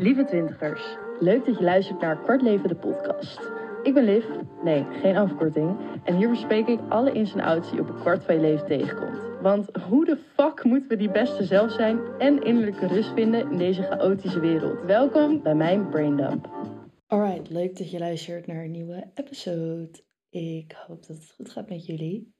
Lieve twintigers, leuk dat je luistert naar Kwart Leven de podcast. Ik ben Liv, nee, geen afkorting. En hier bespreek ik alle ins en outs die je op een kwart van je leven tegenkomt. Want hoe de fuck moeten we die beste zelf zijn en innerlijke rust vinden in deze chaotische wereld? Welkom bij mijn Braindump. Alright, leuk dat je luistert naar een nieuwe episode. Ik hoop dat het goed gaat met jullie.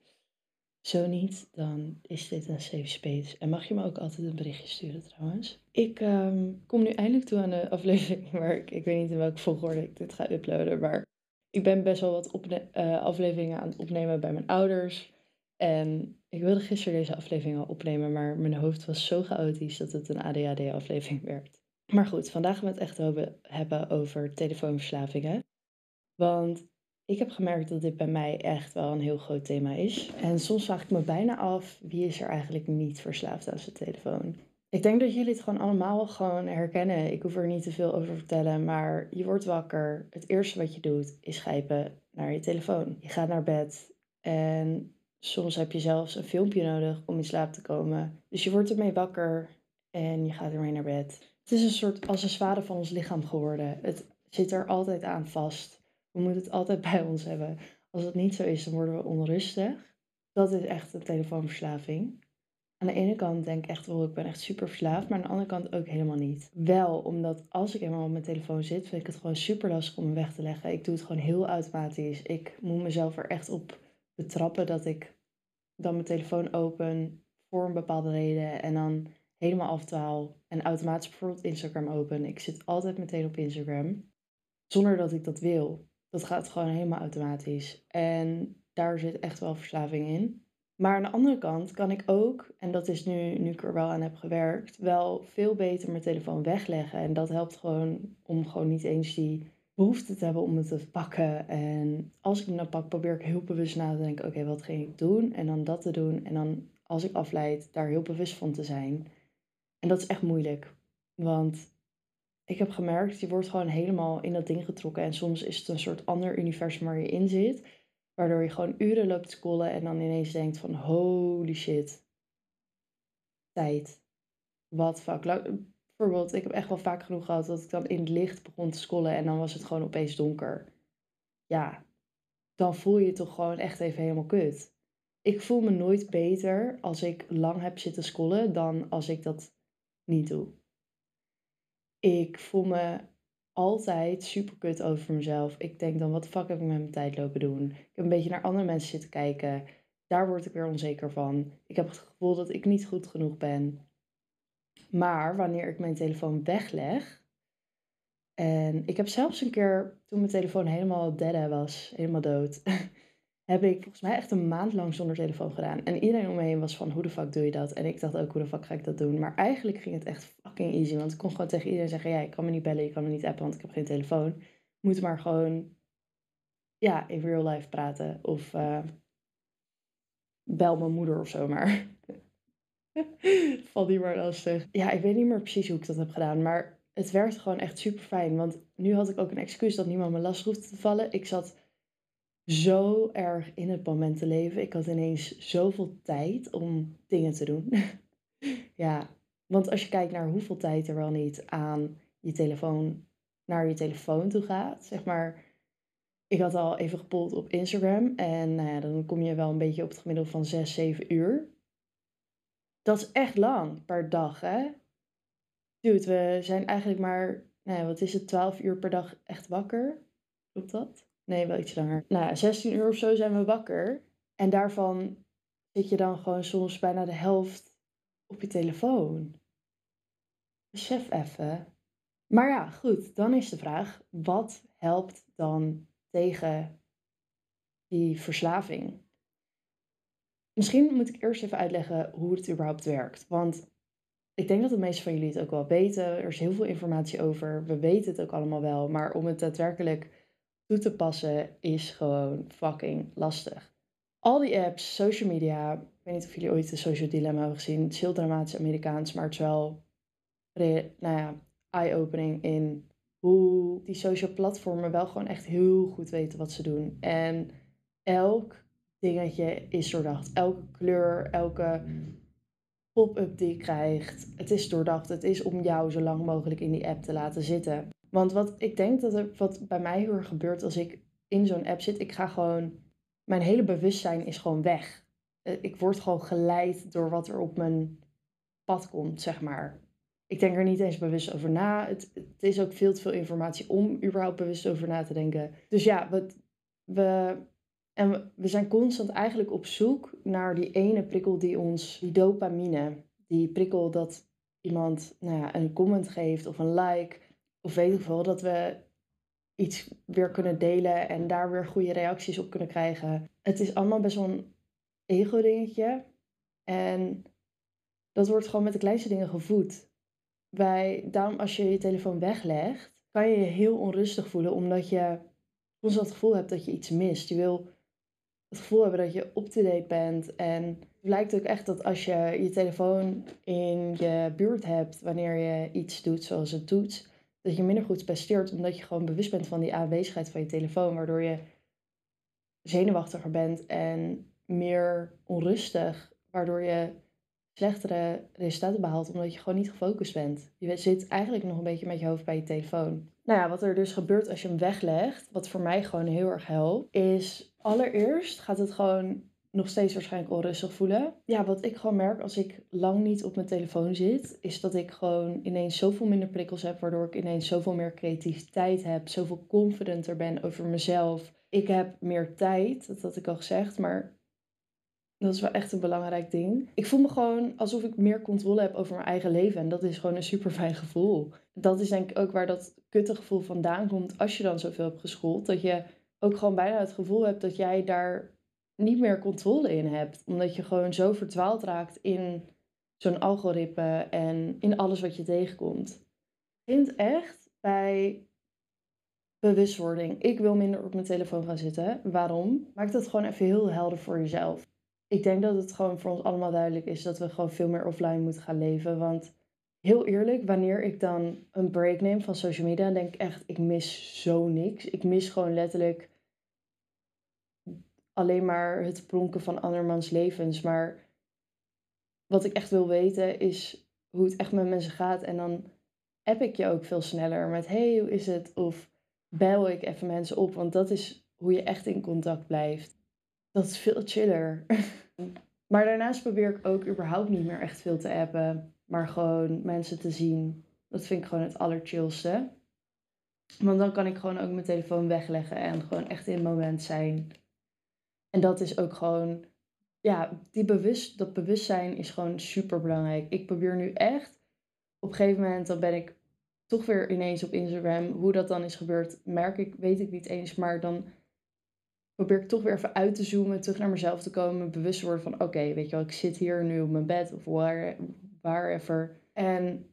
Zo niet, dan is dit een safe space. En mag je me ook altijd een berichtje sturen trouwens. Ik ehm, kom nu eindelijk toe aan de aflevering waar ik, ik weet niet in welke volgorde ik dit ga uploaden. Maar ik ben best wel wat uh, afleveringen aan het opnemen bij mijn ouders. En ik wilde gisteren deze aflevering al opnemen, maar mijn hoofd was zo chaotisch dat het een ADHD-aflevering werd. Maar goed, vandaag gaan we het echt hebben over telefoonverslavingen. Want ik heb gemerkt dat dit bij mij echt wel een heel groot thema is. En soms vraag ik me bijna af, wie is er eigenlijk niet verslaafd aan zijn telefoon? Ik denk dat jullie het gewoon allemaal gewoon herkennen. Ik hoef er niet te veel over te vertellen, maar je wordt wakker. Het eerste wat je doet is grijpen naar je telefoon. Je gaat naar bed en soms heb je zelfs een filmpje nodig om in slaap te komen. Dus je wordt ermee wakker en je gaat ermee naar bed. Het is een soort accessoire van ons lichaam geworden. Het zit er altijd aan vast. We moeten het altijd bij ons hebben. Als het niet zo is, dan worden we onrustig. Dat is echt een telefoonverslaving. Aan de ene kant denk ik echt wel, ik ben echt super verslaafd, maar aan de andere kant ook helemaal niet. Wel, omdat als ik eenmaal op mijn telefoon zit, vind ik het gewoon super lastig om me weg te leggen. Ik doe het gewoon heel automatisch. Ik moet mezelf er echt op betrappen dat ik dan mijn telefoon open voor een bepaalde reden en dan helemaal afdwaal en automatisch bijvoorbeeld Instagram open. Ik zit altijd meteen op Instagram, zonder dat ik dat wil. Dat gaat gewoon helemaal automatisch. En daar zit echt wel verslaving in. Maar aan de andere kant kan ik ook, en dat is nu, nu ik er wel aan heb gewerkt, wel veel beter mijn telefoon wegleggen. En dat helpt gewoon om gewoon niet eens die behoefte te hebben om het te pakken. En als ik hem dan pak, probeer ik heel bewust na te denken: oké, wat ging ik doen? En dan dat te doen. En dan als ik afleid, daar heel bewust van te zijn. En dat is echt moeilijk. Want ik heb gemerkt, je wordt gewoon helemaal in dat ding getrokken. En soms is het een soort ander universum waar je in zit. Waardoor je gewoon uren loopt te scrollen en dan ineens denkt van holy shit. Tijd. Wat fuck. Bijvoorbeeld, ik heb echt wel vaak genoeg gehad dat ik dan in het licht begon te scrollen en dan was het gewoon opeens donker. Ja, dan voel je je toch gewoon echt even helemaal kut. Ik voel me nooit beter als ik lang heb zitten scrollen dan als ik dat niet doe. Ik voel me altijd super kut over mezelf. Ik denk dan, wat de fuck heb ik met mijn tijd lopen doen? Ik heb een beetje naar andere mensen zitten kijken. Daar word ik weer onzeker van. Ik heb het gevoel dat ik niet goed genoeg ben. Maar wanneer ik mijn telefoon wegleg. En ik heb zelfs een keer, toen mijn telefoon helemaal dead was, helemaal dood. heb ik volgens mij echt een maand lang zonder telefoon gedaan. En iedereen om me heen was van, hoe de fuck doe je dat? En ik dacht ook, hoe de fuck ga ik dat doen? Maar eigenlijk ging het echt fucking easy. Want ik kon gewoon tegen iedereen zeggen, ja, ik kan me niet bellen, je kan me niet appen, want ik heb geen telefoon. Moet maar gewoon, ja, in real life praten. Of uh, bel mijn moeder of zo maar. Valt niet maar lastig. Ja, ik weet niet meer precies hoe ik dat heb gedaan. Maar het werkt gewoon echt super fijn. Want nu had ik ook een excuus dat niemand me last hoefde te vallen. Ik zat zo erg in het moment te leven. Ik had ineens zoveel tijd om dingen te doen. ja, want als je kijkt naar hoeveel tijd er wel niet aan je telefoon, naar je telefoon toe gaat, zeg maar. Ik had al even gepold op Instagram en nou ja, dan kom je wel een beetje op het gemiddelde van 6, 7 uur. Dat is echt lang per dag, hè? Dude, we zijn eigenlijk maar, nou ja, wat is het, 12 uur per dag echt wakker? Klopt dat? Nee, wel iets langer. Nou, 16 uur of zo zijn we wakker. En daarvan zit je dan gewoon soms bijna de helft op je telefoon. Besef even. Maar ja, goed, dan is de vraag: wat helpt dan tegen die verslaving? Misschien moet ik eerst even uitleggen hoe het überhaupt werkt. Want ik denk dat de meeste van jullie het ook wel weten. Er is heel veel informatie over. We weten het ook allemaal wel. Maar om het daadwerkelijk toe te passen is gewoon fucking lastig. Al die apps, social media, ik weet niet of jullie ooit de Social Dilemma hebben gezien. Het is heel dramatisch Amerikaans, maar het is wel nou ja, eye-opening in hoe die social platformen wel gewoon echt heel goed weten wat ze doen. En elk dingetje is doordacht. Elke kleur, elke pop-up die je krijgt. Het is doordacht. Het is om jou zo lang mogelijk in die app te laten zitten. Want wat ik denk dat er wat bij mij heel gebeurt als ik in zo'n app zit, ik ga gewoon. Mijn hele bewustzijn is gewoon weg. Eh, ik word gewoon geleid door wat er op mijn pad komt, zeg maar. Ik denk er niet eens bewust over na. Het, het is ook veel te veel informatie om überhaupt bewust over na te denken. Dus ja, we, we, en we zijn constant eigenlijk op zoek naar die ene prikkel die ons, die dopamine, die prikkel dat iemand nou ja, een comment geeft of een like, of weet ik veel, dat we iets weer kunnen delen en daar weer goede reacties op kunnen krijgen. Het is allemaal best wel een ego-dingetje. En dat wordt gewoon met de kleinste dingen gevoed. Bij, daarom als je je telefoon weglegt, kan je je heel onrustig voelen, omdat je constant het gevoel hebt dat je iets mist. Je wil het gevoel hebben dat je up-to-date bent. En het blijkt ook echt dat als je je telefoon in je buurt hebt, wanneer je iets doet zoals het doet, dat je minder goed presteert, omdat je gewoon bewust bent van die aanwezigheid van je telefoon, waardoor je zenuwachtiger bent en meer onrustig, waardoor je slechtere resultaten behaalt, omdat je gewoon niet gefocust bent. Je zit eigenlijk nog een beetje met je hoofd bij je telefoon. Nou ja, wat er dus gebeurt als je hem weglegt, wat voor mij gewoon heel erg helpt, is allereerst gaat het gewoon nog steeds waarschijnlijk onrustig voelen. Ja, wat ik gewoon merk als ik lang niet op mijn telefoon zit, is dat ik gewoon ineens zoveel minder prikkels heb, waardoor ik ineens zoveel meer creativiteit heb, zoveel confidenter ben over mezelf. Ik heb meer tijd, dat had ik al gezegd, maar dat is wel echt een belangrijk ding. Ik voel me gewoon alsof ik meer controle heb over mijn eigen leven. En dat is gewoon een super fijn gevoel. Dat is denk ik ook waar dat kutte gevoel vandaan komt als je dan zoveel hebt geschoold. Dat je ook gewoon bijna het gevoel hebt dat jij daar niet meer controle in hebt. Omdat je gewoon zo verdwaald raakt in zo'n algoritme en in alles wat je tegenkomt. Ik vind echt bij bewustwording. Ik wil minder op mijn telefoon gaan zitten. Waarom? Maak dat gewoon even heel helder voor jezelf ik denk dat het gewoon voor ons allemaal duidelijk is dat we gewoon veel meer offline moeten gaan leven. Want heel eerlijk, wanneer ik dan een break neem van social media, denk ik echt, ik mis zo niks. Ik mis gewoon letterlijk alleen maar het pronken van andermans levens. Maar wat ik echt wil weten is hoe het echt met mensen gaat. En dan app ik je ook veel sneller met, hey, hoe is het? Of bel ik even mensen op, want dat is hoe je echt in contact blijft. Dat is veel chiller. maar daarnaast probeer ik ook überhaupt niet meer echt veel te appen. Maar gewoon mensen te zien. Dat vind ik gewoon het allerchillste. Want dan kan ik gewoon ook mijn telefoon wegleggen en gewoon echt in het moment zijn. En dat is ook gewoon, ja, die bewust, dat bewustzijn is gewoon super belangrijk. Ik probeer nu echt, op een gegeven moment dan ben ik toch weer ineens op Instagram. Hoe dat dan is gebeurd, merk ik, weet ik niet eens. Maar dan probeer ik toch weer even uit te zoomen, terug naar mezelf te komen, bewust te worden van oké, weet je wel, ik zit hier nu op mijn bed of waar. En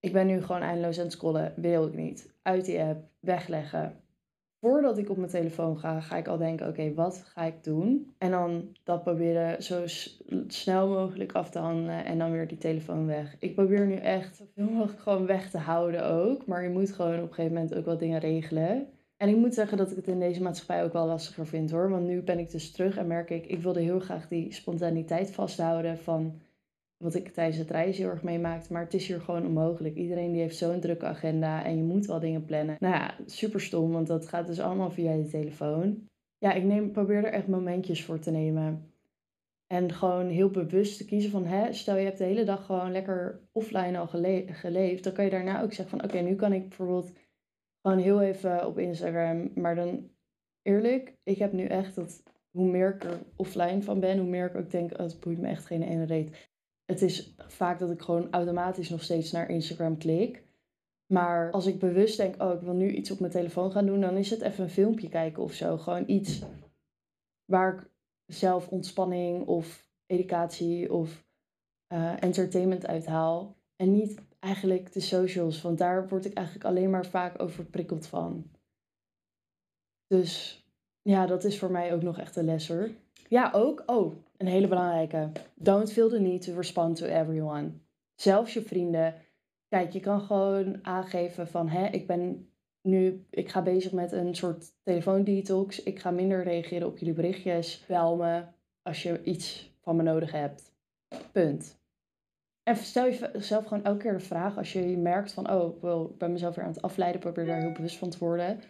ik ben nu gewoon eindeloos aan het scrollen, wil ik niet. Uit die app, wegleggen. Voordat ik op mijn telefoon ga, ga ik al denken, oké, wat ga ik doen? En dan dat proberen zo snel mogelijk af te handelen en dan weer die telefoon weg. Ik probeer nu echt zoveel mogelijk gewoon weg te houden ook. Maar je moet gewoon op een gegeven moment ook wel dingen regelen. En ik moet zeggen dat ik het in deze maatschappij ook wel lastiger vind hoor. Want nu ben ik dus terug en merk ik, ik wilde heel graag die spontaniteit vasthouden van wat ik tijdens het reizen heel erg meemaakte. Maar het is hier gewoon onmogelijk. Iedereen die heeft zo'n drukke agenda en je moet wel dingen plannen. Nou ja, super stom, want dat gaat dus allemaal via je telefoon. Ja, ik neem, probeer er echt momentjes voor te nemen. En gewoon heel bewust te kiezen van, hè, stel je hebt de hele dag gewoon lekker offline al geleefd. Dan kan je daarna ook zeggen van, oké, nu kan ik bijvoorbeeld gewoon heel even op Instagram. Maar dan eerlijk, ik heb nu echt dat hoe meer ik er offline van ben, hoe meer ik ook denk, oh, het boeit me echt geen ene reet. Het is vaak dat ik gewoon automatisch nog steeds naar Instagram klik. Maar als ik bewust denk, oh, ik wil nu iets op mijn telefoon gaan doen, dan is het even een filmpje kijken of zo. Gewoon iets waar ik zelf ontspanning of educatie of uh, entertainment uithaal. En niet eigenlijk de socials, want daar word ik eigenlijk alleen maar vaak over prikkeld van. Dus ja, dat is voor mij ook nog echt een les. Ja, ook, oh, een hele belangrijke. Don't feel the need to respond to everyone. Zelfs je vrienden. Kijk, je kan gewoon aangeven van, hè, ik ben nu, ik ga bezig met een soort telefoondetox. Ik ga minder reageren op jullie berichtjes. Bel me als je iets van me nodig hebt. Punt. En stel jezelf gewoon elke keer de vraag als je merkt van, oh, ik ben mezelf weer aan het afleiden, probeer daar heel bewust van te worden.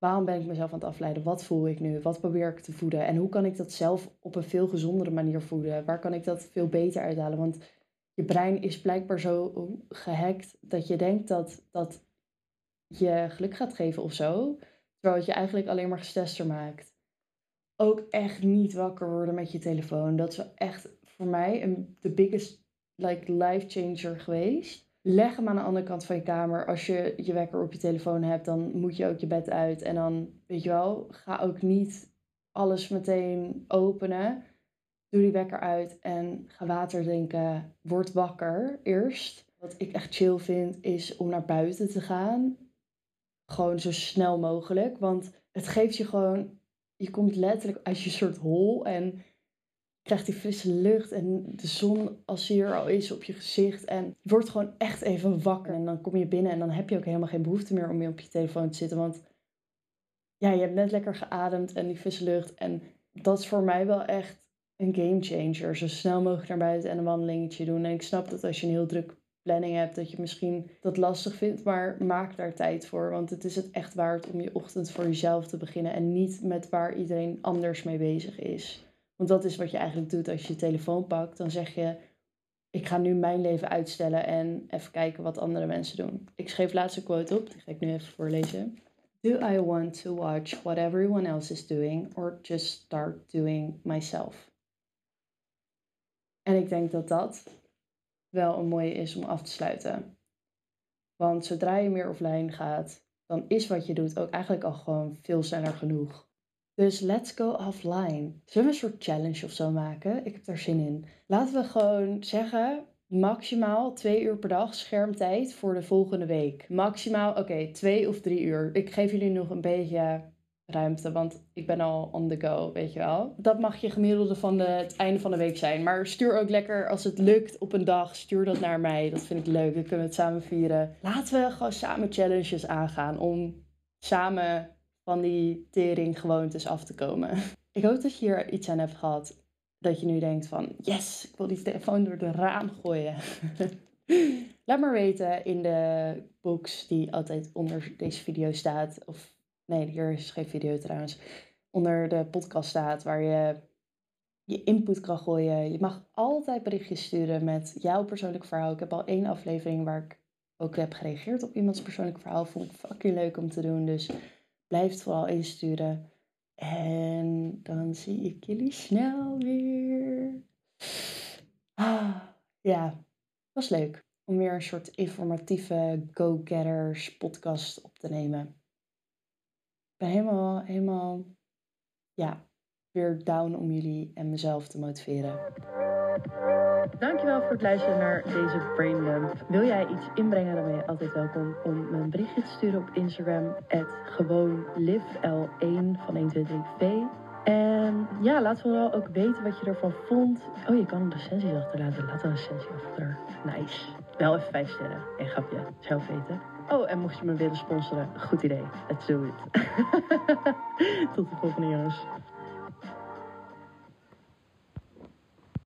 Waarom ben ik mezelf aan het afleiden? Wat voel ik nu? Wat probeer ik te voeden? En hoe kan ik dat zelf op een veel gezondere manier voeden? Waar kan ik dat veel beter uithalen? Want je brein is blijkbaar zo gehackt dat je denkt dat dat je geluk gaat geven of zo. Terwijl het je eigenlijk alleen maar gestester maakt. Ook echt niet wakker worden met je telefoon. Dat is echt voor mij de biggest like, life changer geweest. Leg hem aan de andere kant van je kamer. Als je je wekker op je telefoon hebt, dan moet je ook je bed uit. En dan, weet je wel, ga ook niet alles meteen openen. Doe die wekker uit en ga water drinken. Word wakker eerst. Wat ik echt chill vind, is om naar buiten te gaan. Gewoon zo snel mogelijk. Want het geeft je gewoon. Je komt letterlijk uit je soort hol. En krijgt die frisse lucht en de zon als er al is op je gezicht. En wordt gewoon echt even wakker. En dan kom je binnen en dan heb je ook helemaal geen behoefte meer om meer op je telefoon te zitten. Want ja, je hebt net lekker geademd en die frisse lucht. En dat is voor mij wel echt een game changer. Zo snel mogelijk naar buiten en een wandelingetje doen. En ik snap dat als je een heel druk planning hebt, dat je misschien dat lastig vindt. Maar maak daar tijd voor. Want het is het echt waard om je ochtend voor jezelf te beginnen. En niet met waar iedereen anders mee bezig is. Want dat is wat je eigenlijk doet als je je telefoon pakt. Dan zeg je, ik ga nu mijn leven uitstellen en even kijken wat andere mensen doen. Ik schreef laatst een quote op, die ga ik nu even voorlezen. Do I want to watch what everyone else is doing or just start doing myself? En ik denk dat dat wel een mooie is om af te sluiten. Want zodra je meer offline gaat, dan is wat je doet ook eigenlijk al gewoon veel sneller genoeg. Dus let's go offline. Zullen we een soort challenge of zo maken? Ik heb daar zin in. Laten we gewoon zeggen, maximaal twee uur per dag schermtijd voor de volgende week. Maximaal, oké, twee of drie uur. Ik geef jullie nog een beetje ruimte, want ik ben al on the go, weet je wel. Dat mag je gemiddelde van de, het einde van de week zijn. Maar stuur ook lekker, als het lukt op een dag, stuur dat naar mij. Dat vind ik leuk, dan kunnen we het samen vieren. Laten we gewoon samen challenges aangaan om samen van die tering gewoontes af te komen. Ik hoop dat je hier iets aan hebt gehad. Dat je nu denkt van, yes, ik wil die telefoon door de raam gooien. Laat maar weten in de box die altijd onder deze video staat. Of nee, hier is geen video trouwens. Onder de podcast staat waar je je input kan gooien. Je mag altijd berichtjes sturen met jouw persoonlijk verhaal. Ik heb al één aflevering waar ik ook heb gereageerd op iemands persoonlijk verhaal. Vond ik fucking leuk om te doen. Dus Blijf vooral insturen. En dan zie ik jullie snel weer. Ah, ja, was leuk om weer een soort informatieve go-getters podcast op te nemen. Ik ben helemaal, helemaal, ja, weer down om jullie en mezelf te motiveren. Dankjewel voor het luisteren naar deze Braindump. Wil jij iets inbrengen, dan ben je altijd welkom om me een berichtje te sturen op Instagram. gewoon livel1 van 123v. En ja, laat vooral ook weten wat je ervan vond. Oh, je kan een recensie achterlaten. Laat een recensie achter. Nice. Wel even 5 sterren. En grapje. Zelf weten. Oh, en mocht je me willen sponsoren, goed idee. Let's do it. Tot de volgende jongens.